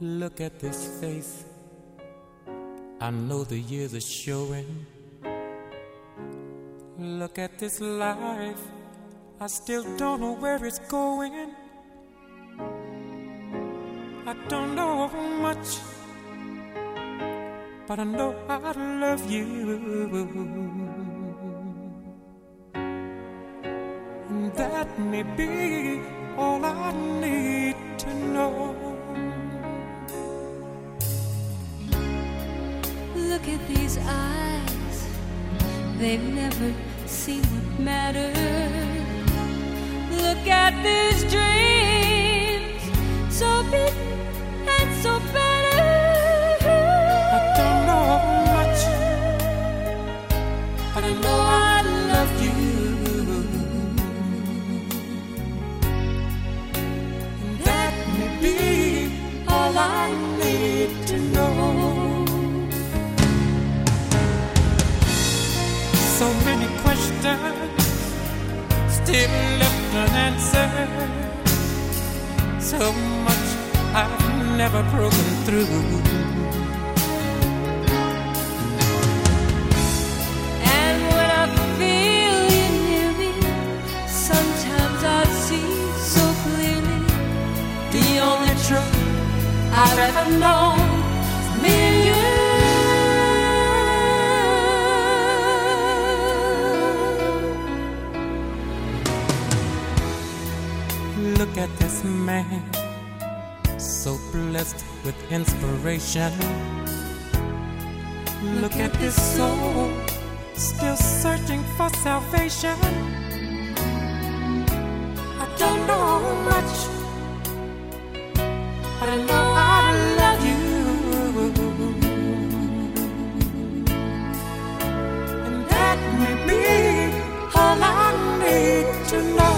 Look at this face. I know the years are showing. Look at this life. I still don't know where it's going. I don't know much, but I know I love you. And that may be all I need to know. At these eyes, they've never seen what matters. Look at these dreams, so big and so better. I don't know much, but I know still left unanswered. So much I've never broken through. And when I feel you near me, sometimes I see so clearly the only truth I've ever known at this man, so blessed with inspiration. Look at this soul, still searching for salvation. I don't know much, but I know I love you. And that may be all I need to know.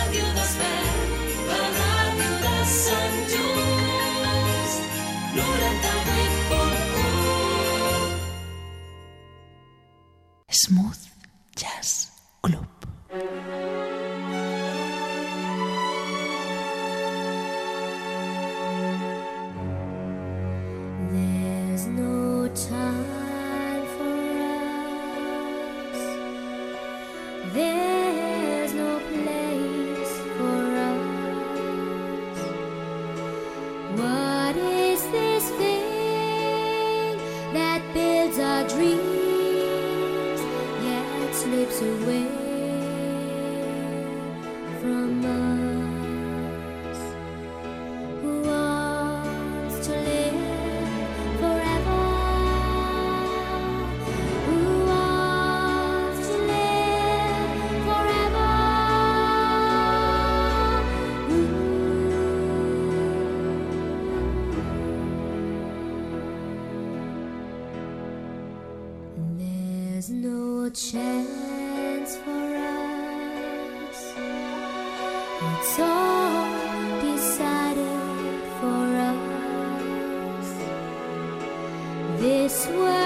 Smooth chance for us. It's all decided for us. This world.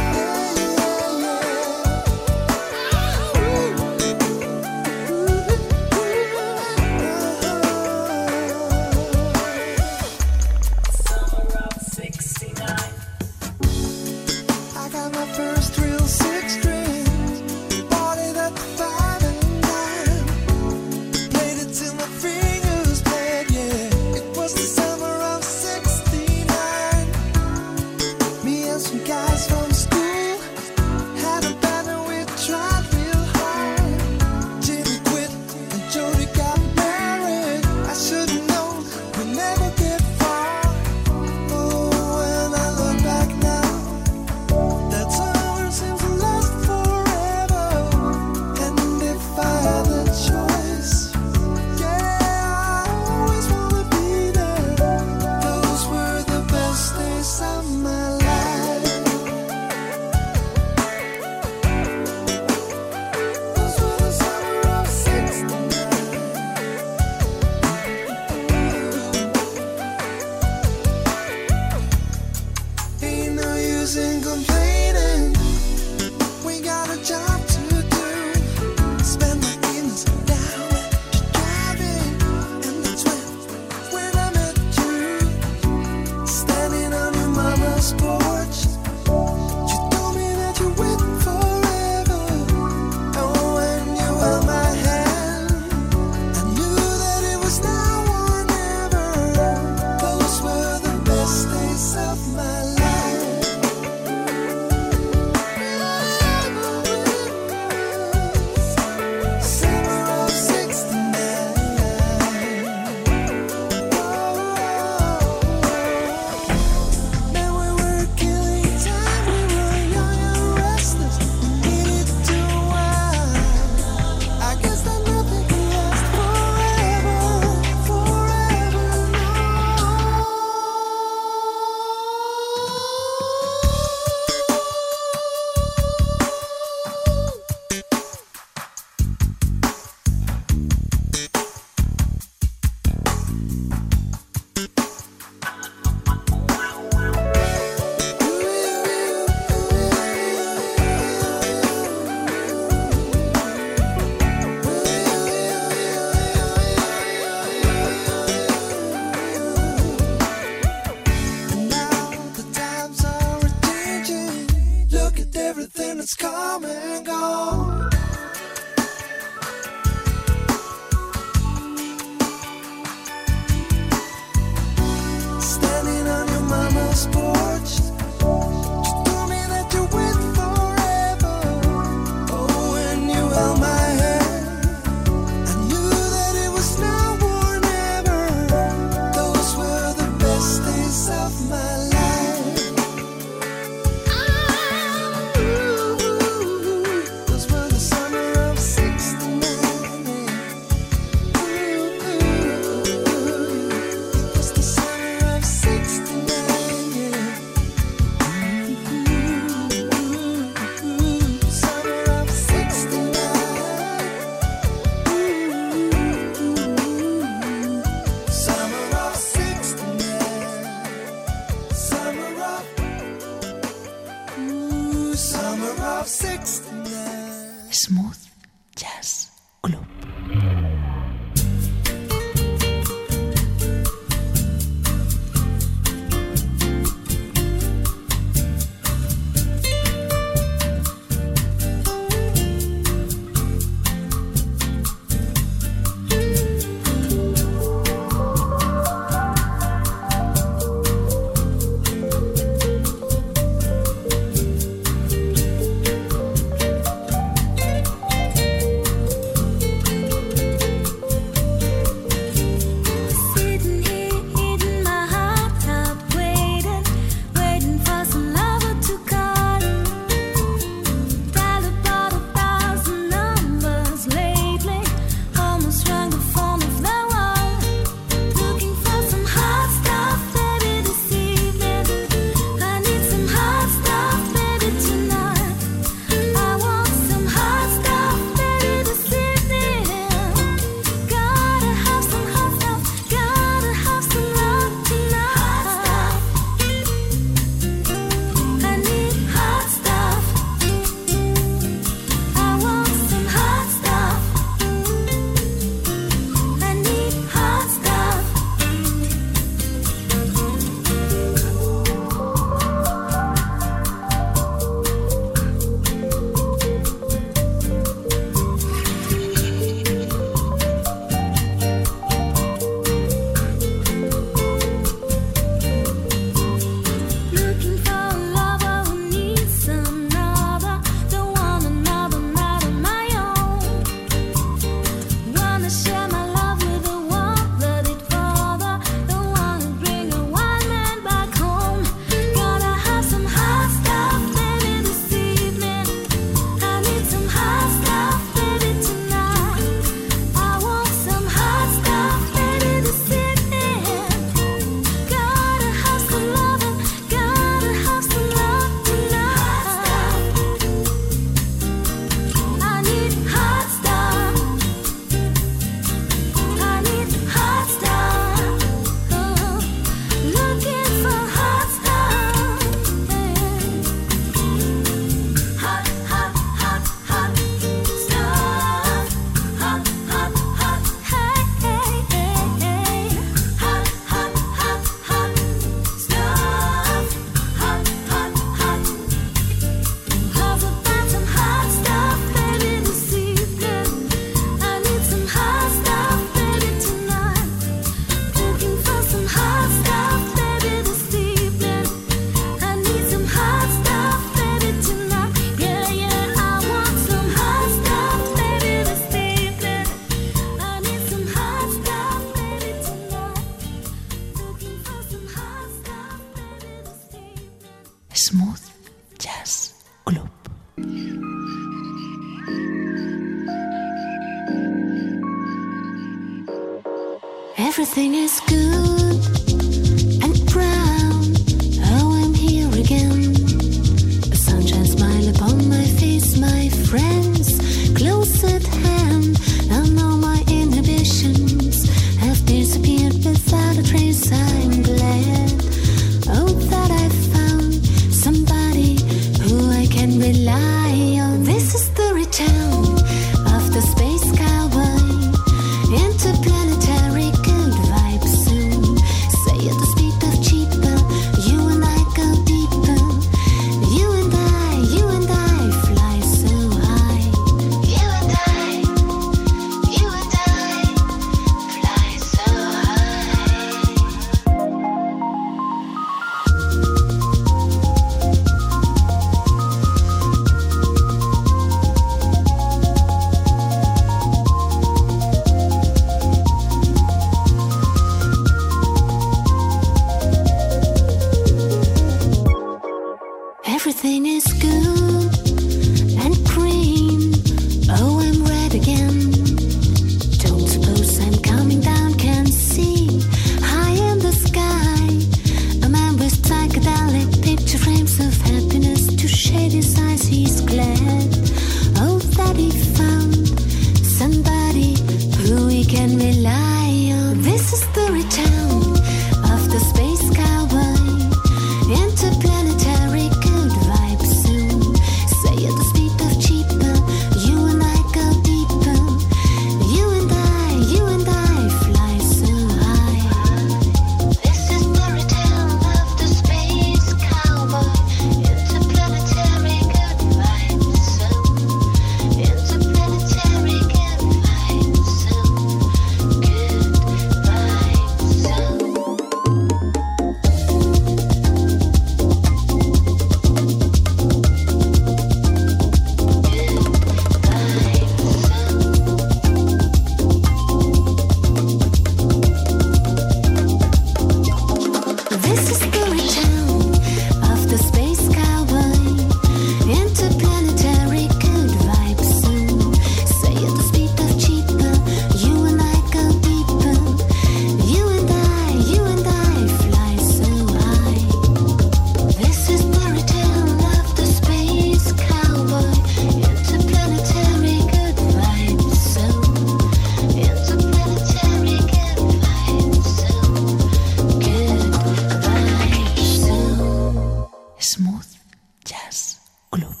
Club.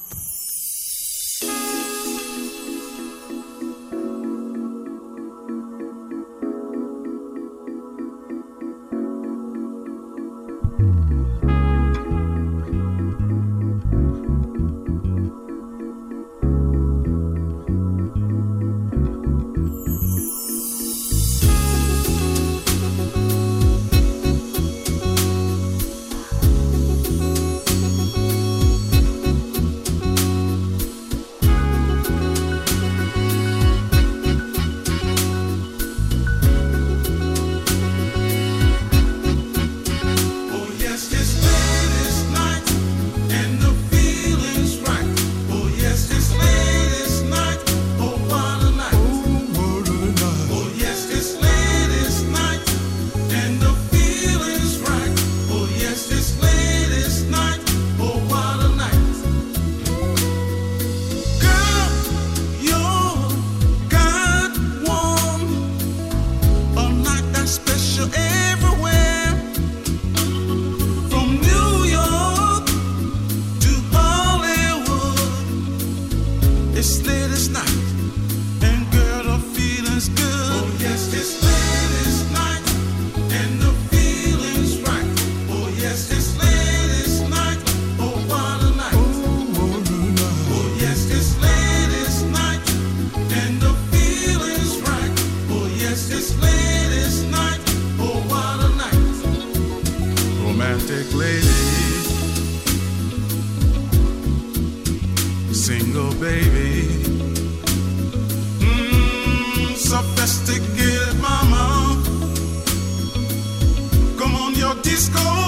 Disco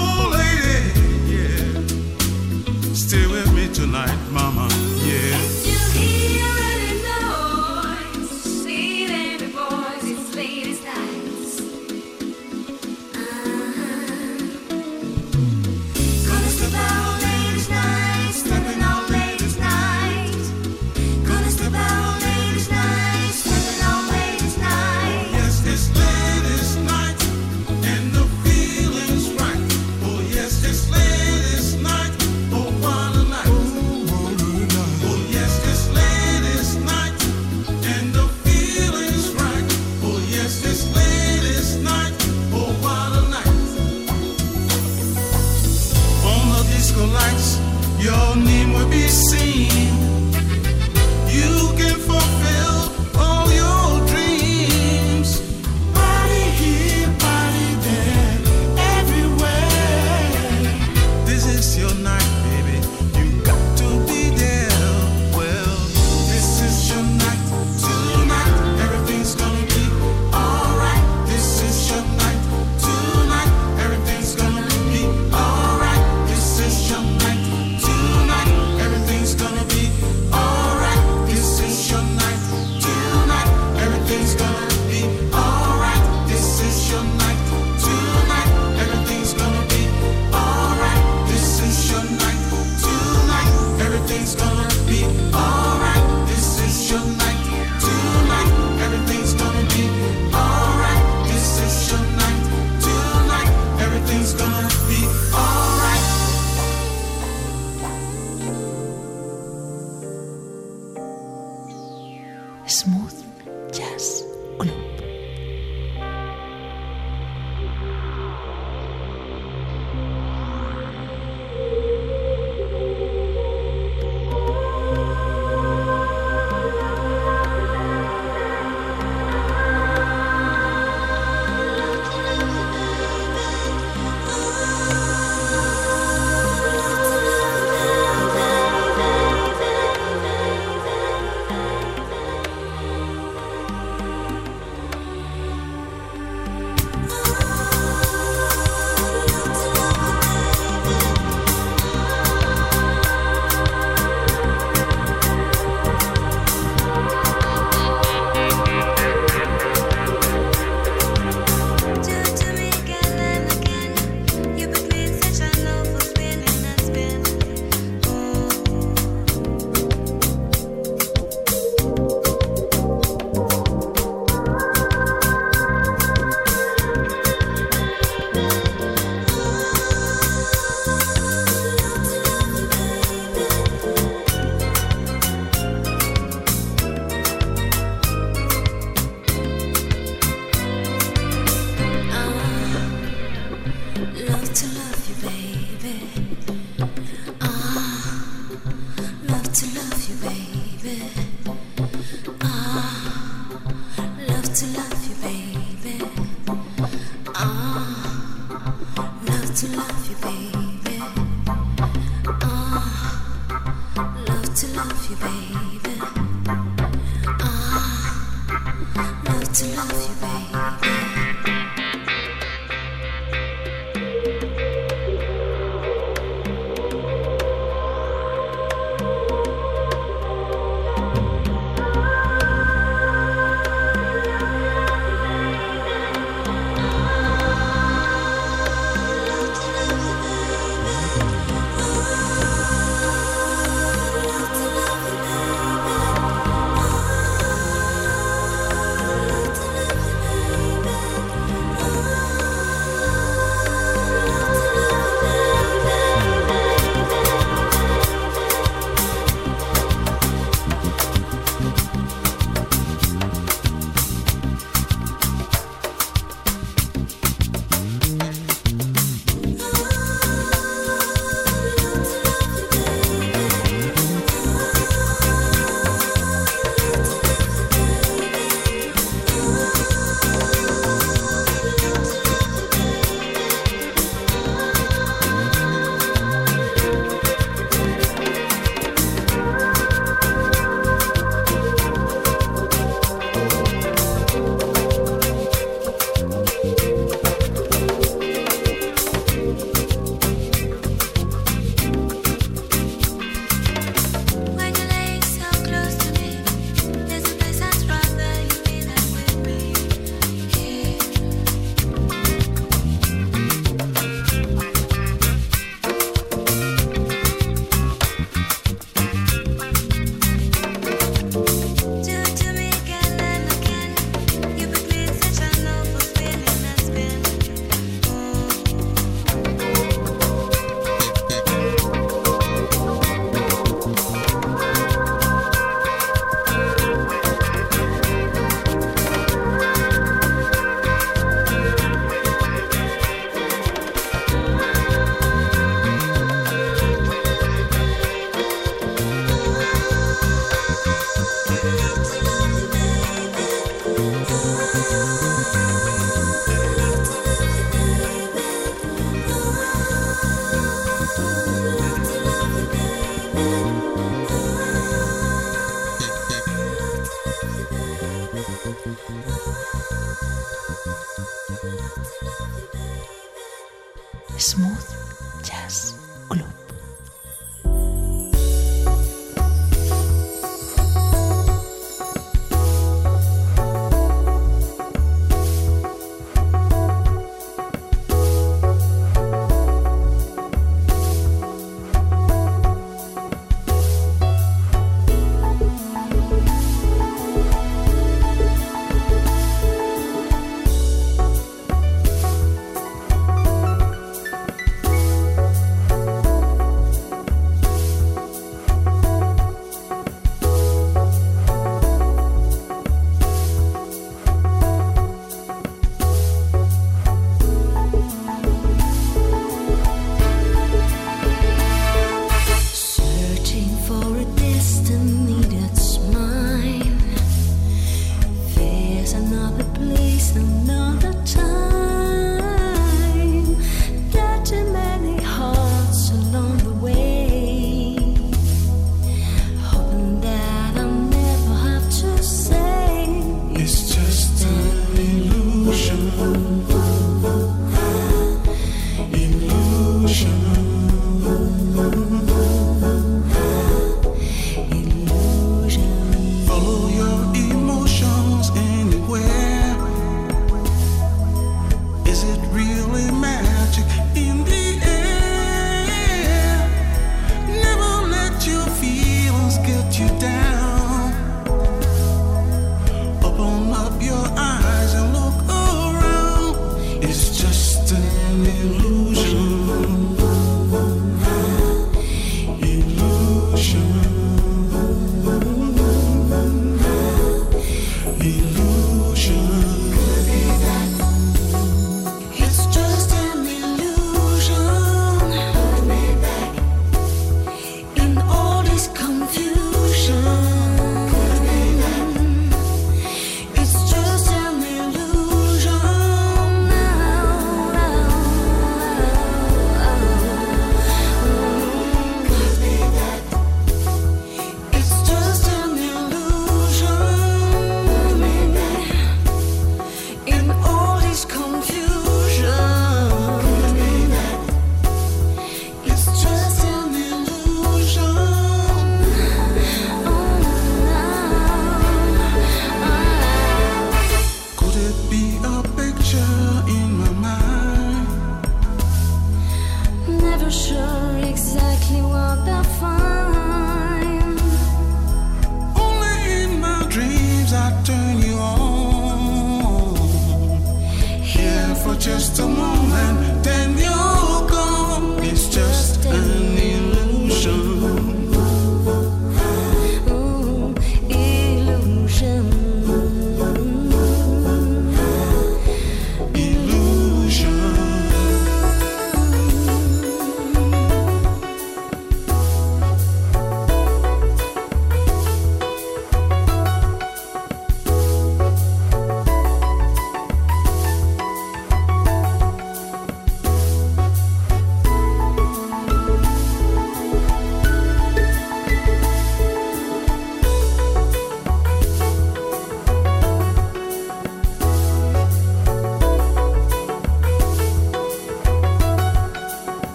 Smooth Jazz Club.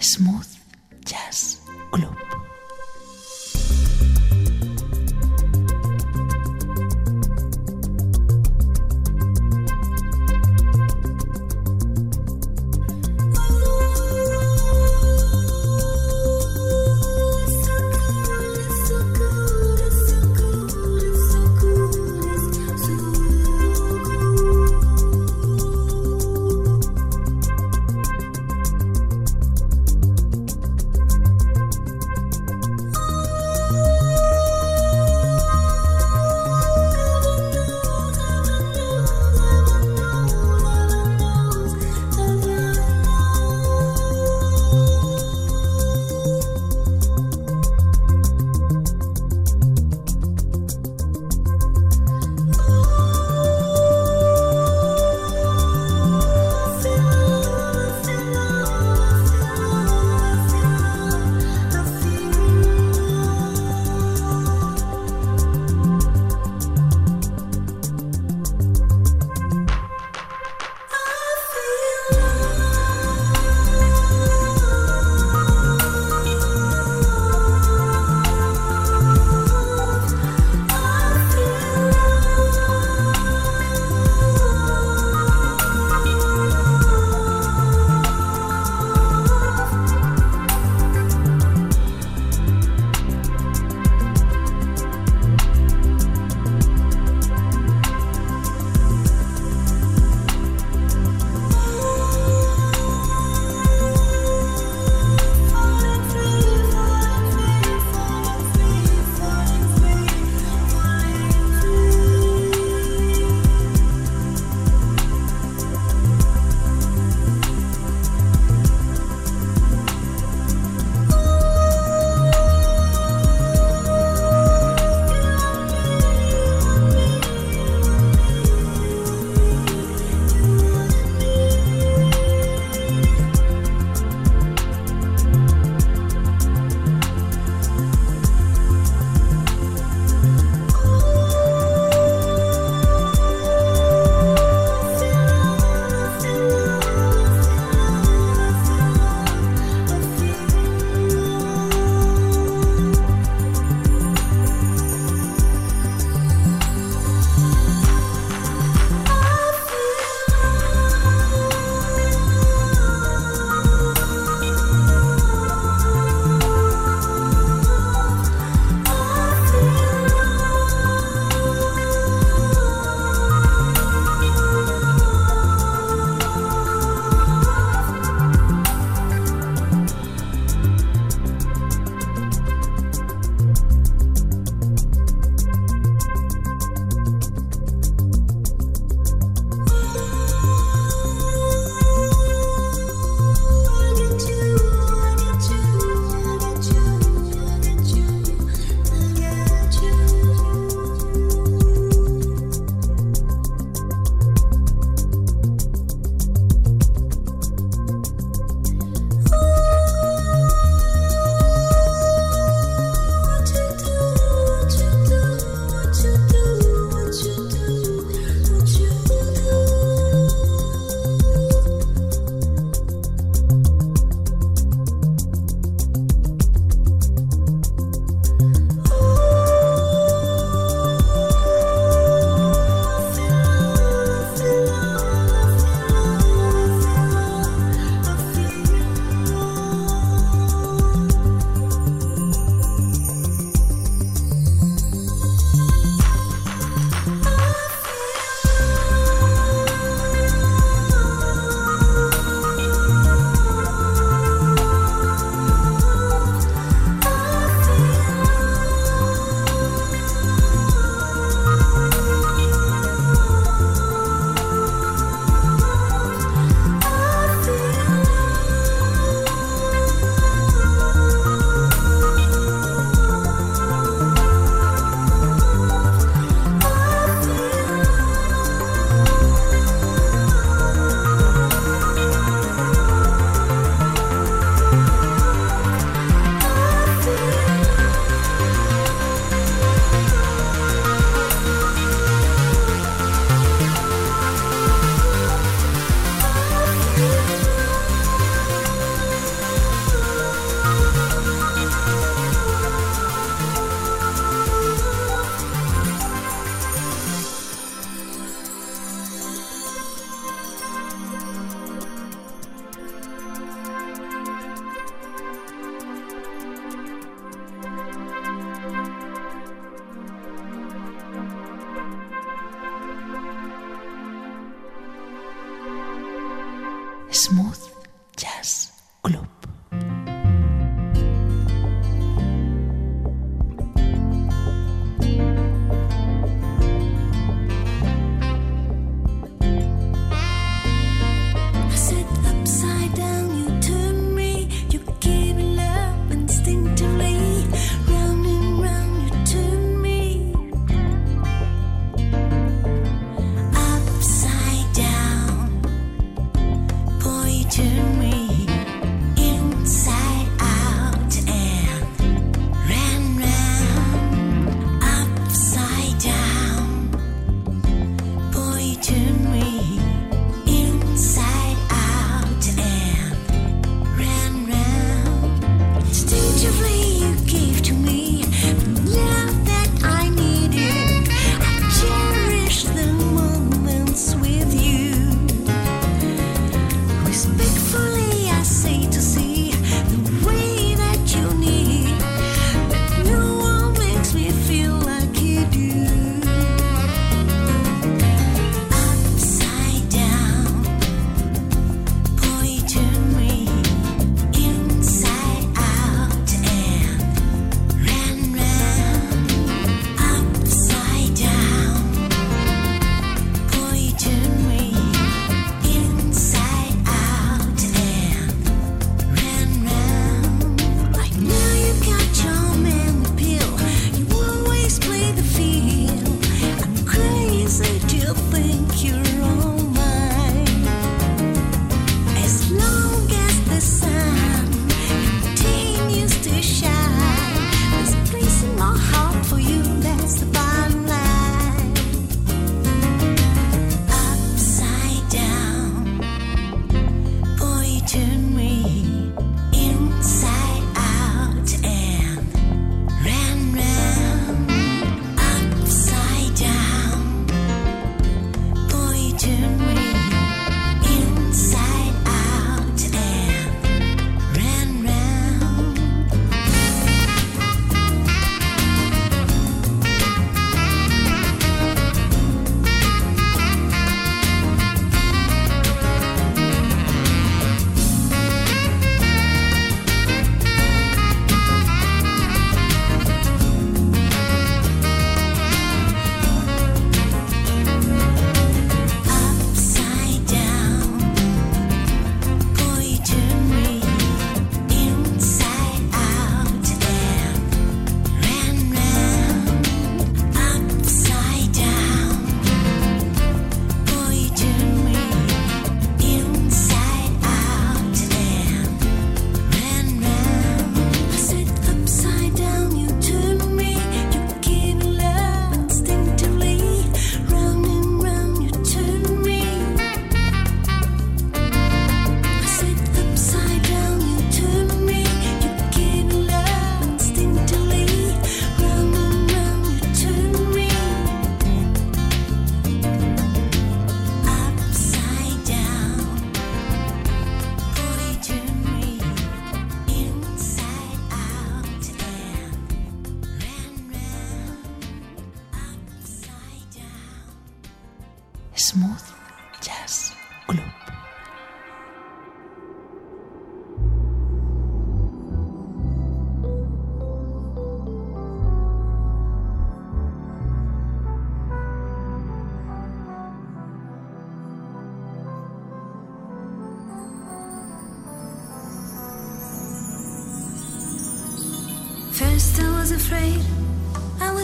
Smooth Jazz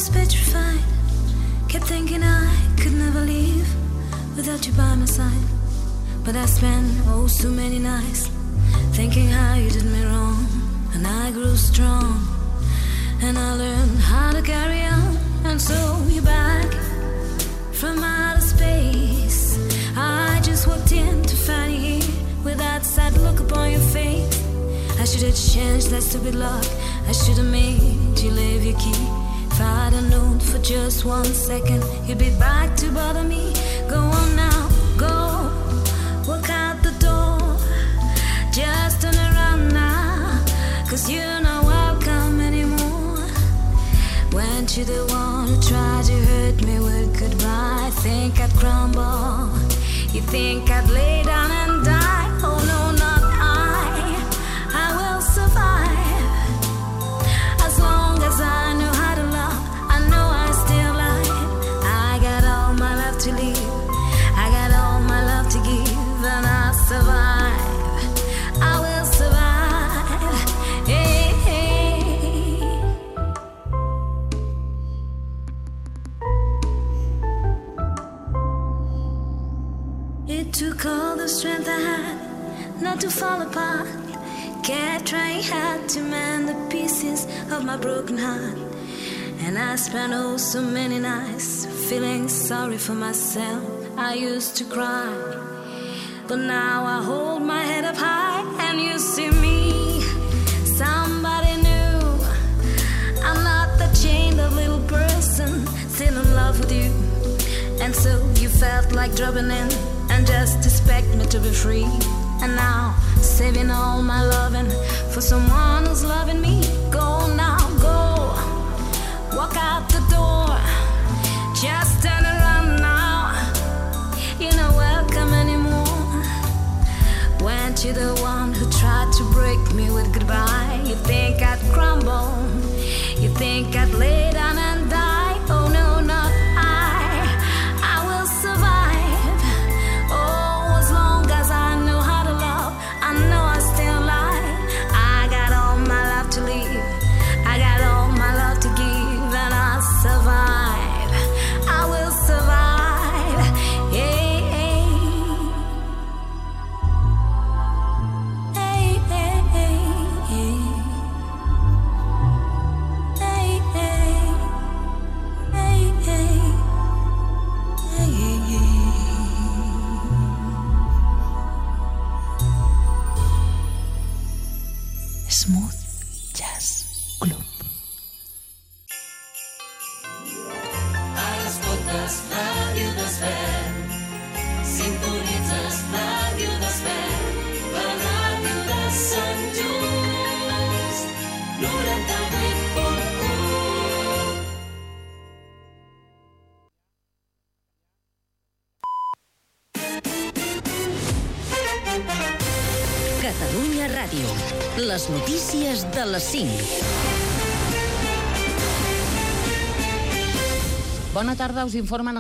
was petrified. Kept thinking I could never leave without you by my side. But I spent oh so many nights thinking how you did me wrong, and I grew strong, and I learned how to carry on. And so you're back from outer space. I just walked in to find you here with that sad look upon your face. I should have changed that stupid lock. I should have made you leave your key. If for just one second, you'd be back to bother me. Go on now, go. Walk out the door. Just turn around now. Cause you're not welcome anymore. Weren't you the one who tried to hurt me with goodbye? Think I'd crumble. You think I'd lay down and die? Strength I had not to fall apart. Kept trying hard to mend the pieces of my broken heart. And I spent oh so many nights feeling sorry for myself. I used to cry, but now I hold my head up high and you see me. Somebody new. I'm not the chained up little person still in love with you. And so you felt like dropping in and just expect me to be free. And now, saving all my loving for someone who's loving me. Go now, go. Walk out the door. Just turn around now. You're not welcome anymore. Weren't you the one who tried to break me with goodbye? You think I'd crumble? You think I'd lay de les 5. Bona tarda, us informen